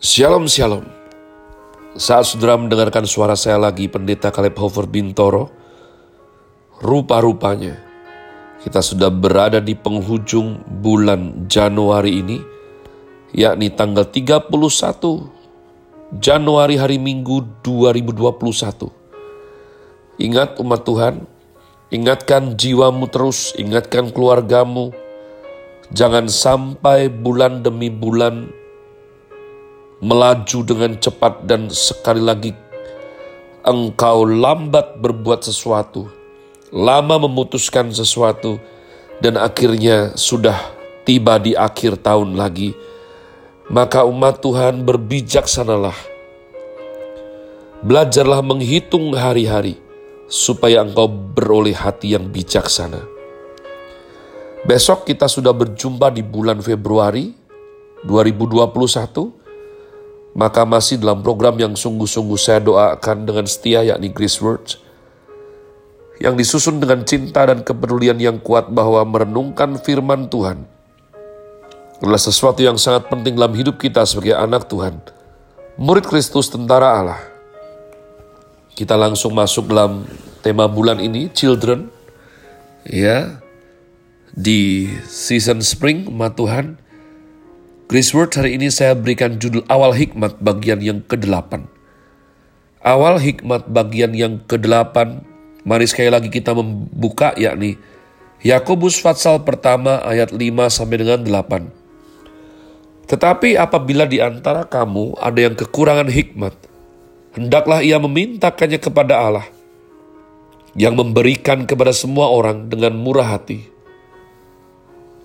Shalom Shalom. Saat saudara mendengarkan suara saya lagi Pendeta Caleb Hofer Bintoro Rupa-rupanya Kita sudah berada di penghujung bulan Januari ini Yakni tanggal 31 Januari hari Minggu 2021 Ingat umat Tuhan Ingatkan jiwamu terus Ingatkan keluargamu. Jangan sampai bulan demi bulan melaju dengan cepat dan sekali lagi engkau lambat berbuat sesuatu, lama memutuskan sesuatu, dan akhirnya sudah tiba di akhir tahun lagi, maka umat Tuhan berbijaksanalah. Belajarlah menghitung hari-hari, supaya engkau beroleh hati yang bijaksana. Besok kita sudah berjumpa di bulan Februari 2021, maka masih dalam program yang sungguh-sungguh saya doakan dengan setia yakni Grace Words yang disusun dengan cinta dan kepedulian yang kuat bahwa merenungkan firman Tuhan adalah sesuatu yang sangat penting dalam hidup kita sebagai anak Tuhan. Murid Kristus tentara Allah. Kita langsung masuk dalam tema bulan ini, Children. Ya, di season spring, umat Tuhan Grace Word hari ini saya berikan judul awal hikmat bagian yang ke-8. Awal hikmat bagian yang ke-8, mari sekali lagi kita membuka yakni Yakobus Fatsal pertama ayat 5 sampai dengan 8. Tetapi apabila di antara kamu ada yang kekurangan hikmat, hendaklah ia memintakannya kepada Allah, yang memberikan kepada semua orang dengan murah hati,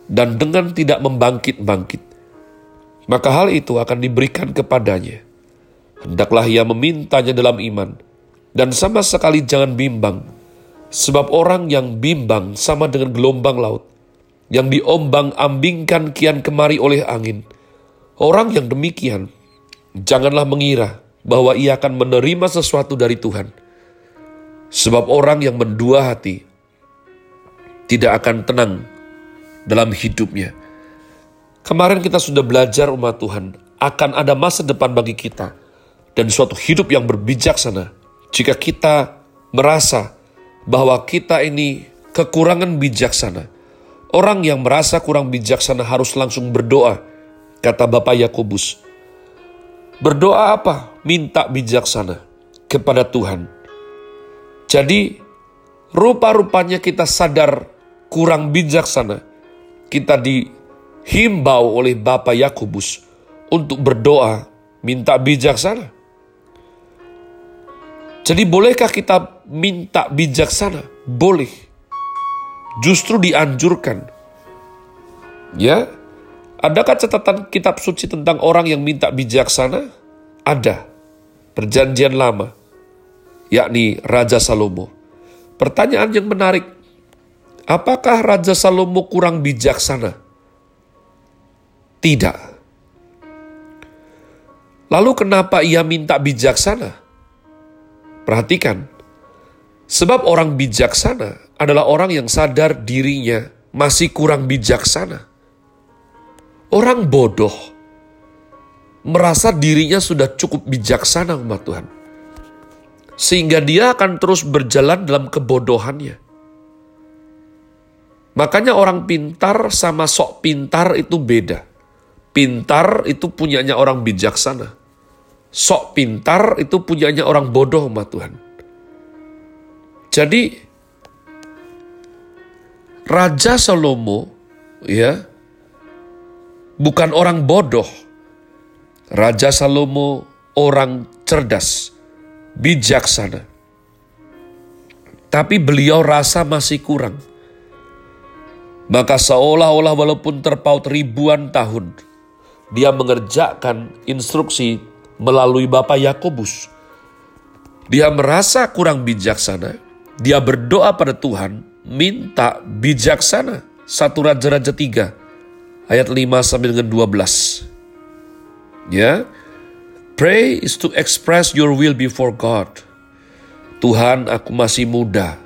dan dengan tidak membangkit-bangkit, maka hal itu akan diberikan kepadanya. Hendaklah ia memintanya dalam iman, dan sama sekali jangan bimbang, sebab orang yang bimbang sama dengan gelombang laut, yang diombang-ambingkan kian kemari oleh angin. Orang yang demikian, janganlah mengira bahwa ia akan menerima sesuatu dari Tuhan. Sebab orang yang mendua hati tidak akan tenang dalam hidupnya Kemarin kita sudah belajar umat Tuhan, akan ada masa depan bagi kita dan suatu hidup yang berbijaksana jika kita merasa bahwa kita ini kekurangan bijaksana. Orang yang merasa kurang bijaksana harus langsung berdoa, kata Bapak Yakobus. Berdoa apa? Minta bijaksana kepada Tuhan. Jadi, rupa-rupanya kita sadar kurang bijaksana. Kita di himbau oleh Bapak Yakobus untuk berdoa minta bijaksana. Jadi bolehkah kita minta bijaksana? Boleh. Justru dianjurkan. Ya. Adakah catatan kitab suci tentang orang yang minta bijaksana? Ada. Perjanjian lama. Yakni Raja Salomo. Pertanyaan yang menarik. Apakah Raja Salomo kurang bijaksana? Tidak. Lalu kenapa ia minta bijaksana? Perhatikan, sebab orang bijaksana adalah orang yang sadar dirinya masih kurang bijaksana. Orang bodoh merasa dirinya sudah cukup bijaksana umat Tuhan. Sehingga dia akan terus berjalan dalam kebodohannya. Makanya orang pintar sama sok pintar itu beda. Pintar itu punyanya orang bijaksana. Sok pintar itu punyanya orang bodoh sama Tuhan. Jadi Raja Salomo ya bukan orang bodoh. Raja Salomo orang cerdas, bijaksana. Tapi beliau rasa masih kurang. Maka seolah-olah walaupun terpaut ribuan tahun, dia mengerjakan instruksi melalui Bapak Yakobus. Dia merasa kurang bijaksana, dia berdoa pada Tuhan, minta bijaksana. Satu Raja-Raja 3, ayat 5 sampai dengan 12. Ya, pray is to express your will before God. Tuhan, aku masih muda.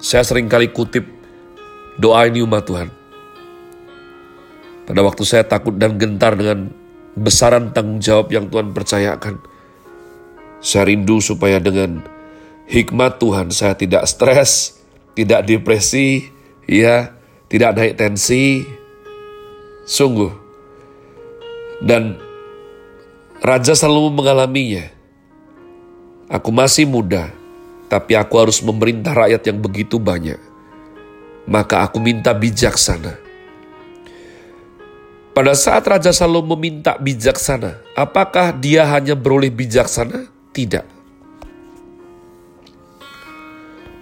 Saya sering kali kutip doa ini umat Tuhan pada waktu saya takut dan gentar dengan besaran tanggung jawab yang Tuhan percayakan. Saya rindu supaya dengan hikmat Tuhan saya tidak stres, tidak depresi, ya, tidak naik tensi. Sungguh. Dan Raja selalu mengalaminya. Aku masih muda, tapi aku harus memerintah rakyat yang begitu banyak. Maka aku minta bijaksana pada saat Raja Salomo meminta bijaksana, apakah dia hanya beroleh bijaksana? Tidak.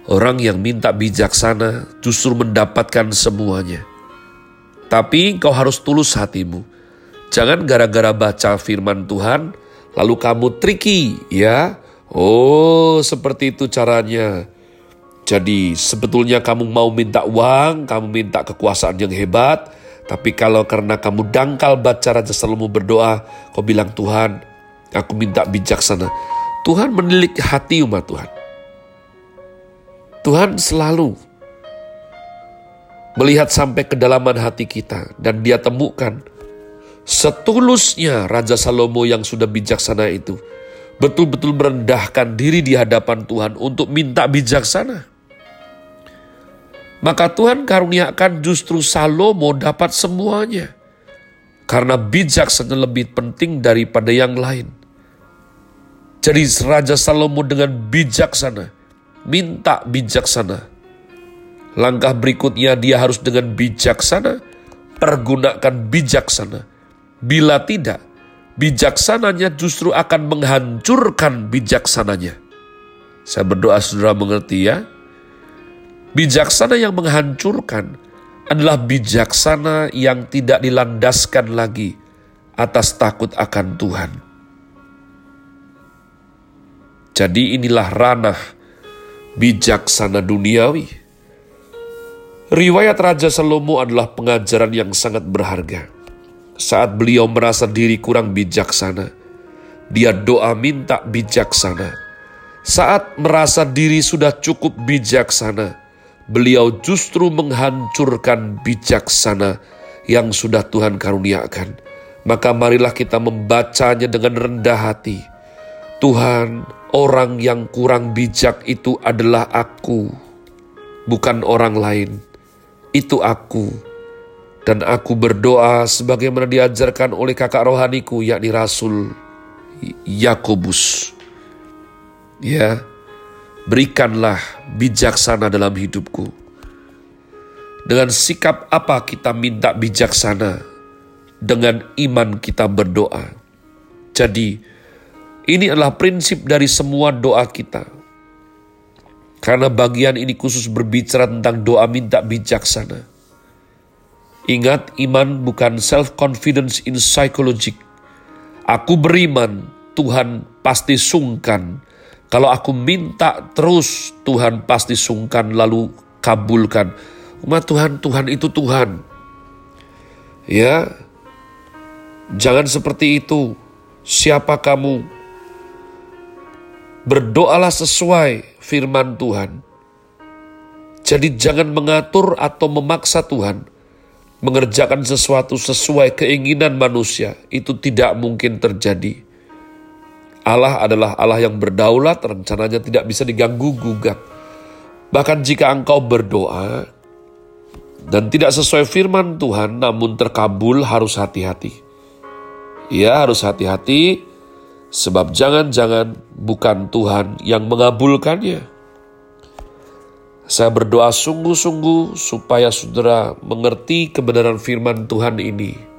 Orang yang minta bijaksana justru mendapatkan semuanya. Tapi kau harus tulus hatimu. Jangan gara-gara baca firman Tuhan, lalu kamu tricky, ya. Oh, seperti itu caranya. Jadi sebetulnya kamu mau minta uang, kamu minta kekuasaan yang hebat, tapi kalau karena kamu dangkal baca Raja Salomo berdoa, kau bilang Tuhan, aku minta bijaksana. Tuhan menilik hati umat Tuhan. Tuhan selalu melihat sampai kedalaman hati kita dan dia temukan setulusnya Raja Salomo yang sudah bijaksana itu betul-betul merendahkan diri di hadapan Tuhan untuk minta bijaksana. Maka Tuhan karuniakan justru Salomo dapat semuanya. Karena bijaksana lebih penting daripada yang lain. Jadi Raja Salomo dengan bijaksana, minta bijaksana. Langkah berikutnya dia harus dengan bijaksana, pergunakan bijaksana. Bila tidak, bijaksananya justru akan menghancurkan bijaksananya. Saya berdoa saudara mengerti ya. Bijaksana yang menghancurkan adalah bijaksana yang tidak dilandaskan lagi atas takut akan Tuhan. Jadi inilah ranah bijaksana duniawi. Riwayat Raja Salomo adalah pengajaran yang sangat berharga. Saat beliau merasa diri kurang bijaksana, dia doa minta bijaksana. Saat merasa diri sudah cukup bijaksana, beliau justru menghancurkan bijaksana yang sudah Tuhan karuniakan. Maka marilah kita membacanya dengan rendah hati. Tuhan, orang yang kurang bijak itu adalah aku, bukan orang lain. Itu aku. Dan aku berdoa sebagaimana diajarkan oleh kakak rohaniku, yakni Rasul Yakobus. Ya, berikanlah bijaksana dalam hidupku. Dengan sikap apa kita minta bijaksana? Dengan iman kita berdoa. Jadi, ini adalah prinsip dari semua doa kita. Karena bagian ini khusus berbicara tentang doa minta bijaksana. Ingat, iman bukan self-confidence in psychology. Aku beriman, Tuhan pasti sungkan kalau aku minta terus, Tuhan pasti sungkan lalu kabulkan. Umat Tuhan, Tuhan itu Tuhan. Ya, jangan seperti itu. Siapa kamu? Berdoalah sesuai firman Tuhan. Jadi jangan mengatur atau memaksa Tuhan mengerjakan sesuatu sesuai keinginan manusia. Itu tidak mungkin terjadi. Allah adalah Allah yang berdaulat, rencananya tidak bisa diganggu gugat. Bahkan jika engkau berdoa dan tidak sesuai firman Tuhan namun terkabul harus hati-hati. Ya harus hati-hati sebab jangan-jangan bukan Tuhan yang mengabulkannya. Saya berdoa sungguh-sungguh supaya saudara mengerti kebenaran firman Tuhan ini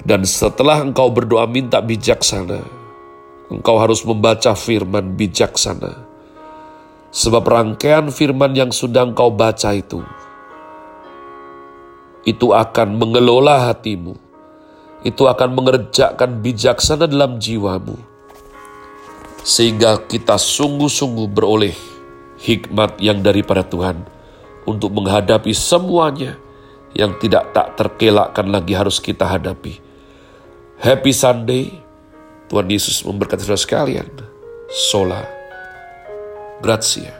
dan setelah engkau berdoa minta bijaksana, engkau harus membaca firman bijaksana. Sebab rangkaian firman yang sudah engkau baca itu, itu akan mengelola hatimu. Itu akan mengerjakan bijaksana dalam jiwamu. Sehingga kita sungguh-sungguh beroleh hikmat yang daripada Tuhan untuk menghadapi semuanya yang tidak tak terkelakkan lagi harus kita hadapi Happy Sunday. Tuhan Yesus memberkati saudara sekalian. Sola. Grazie.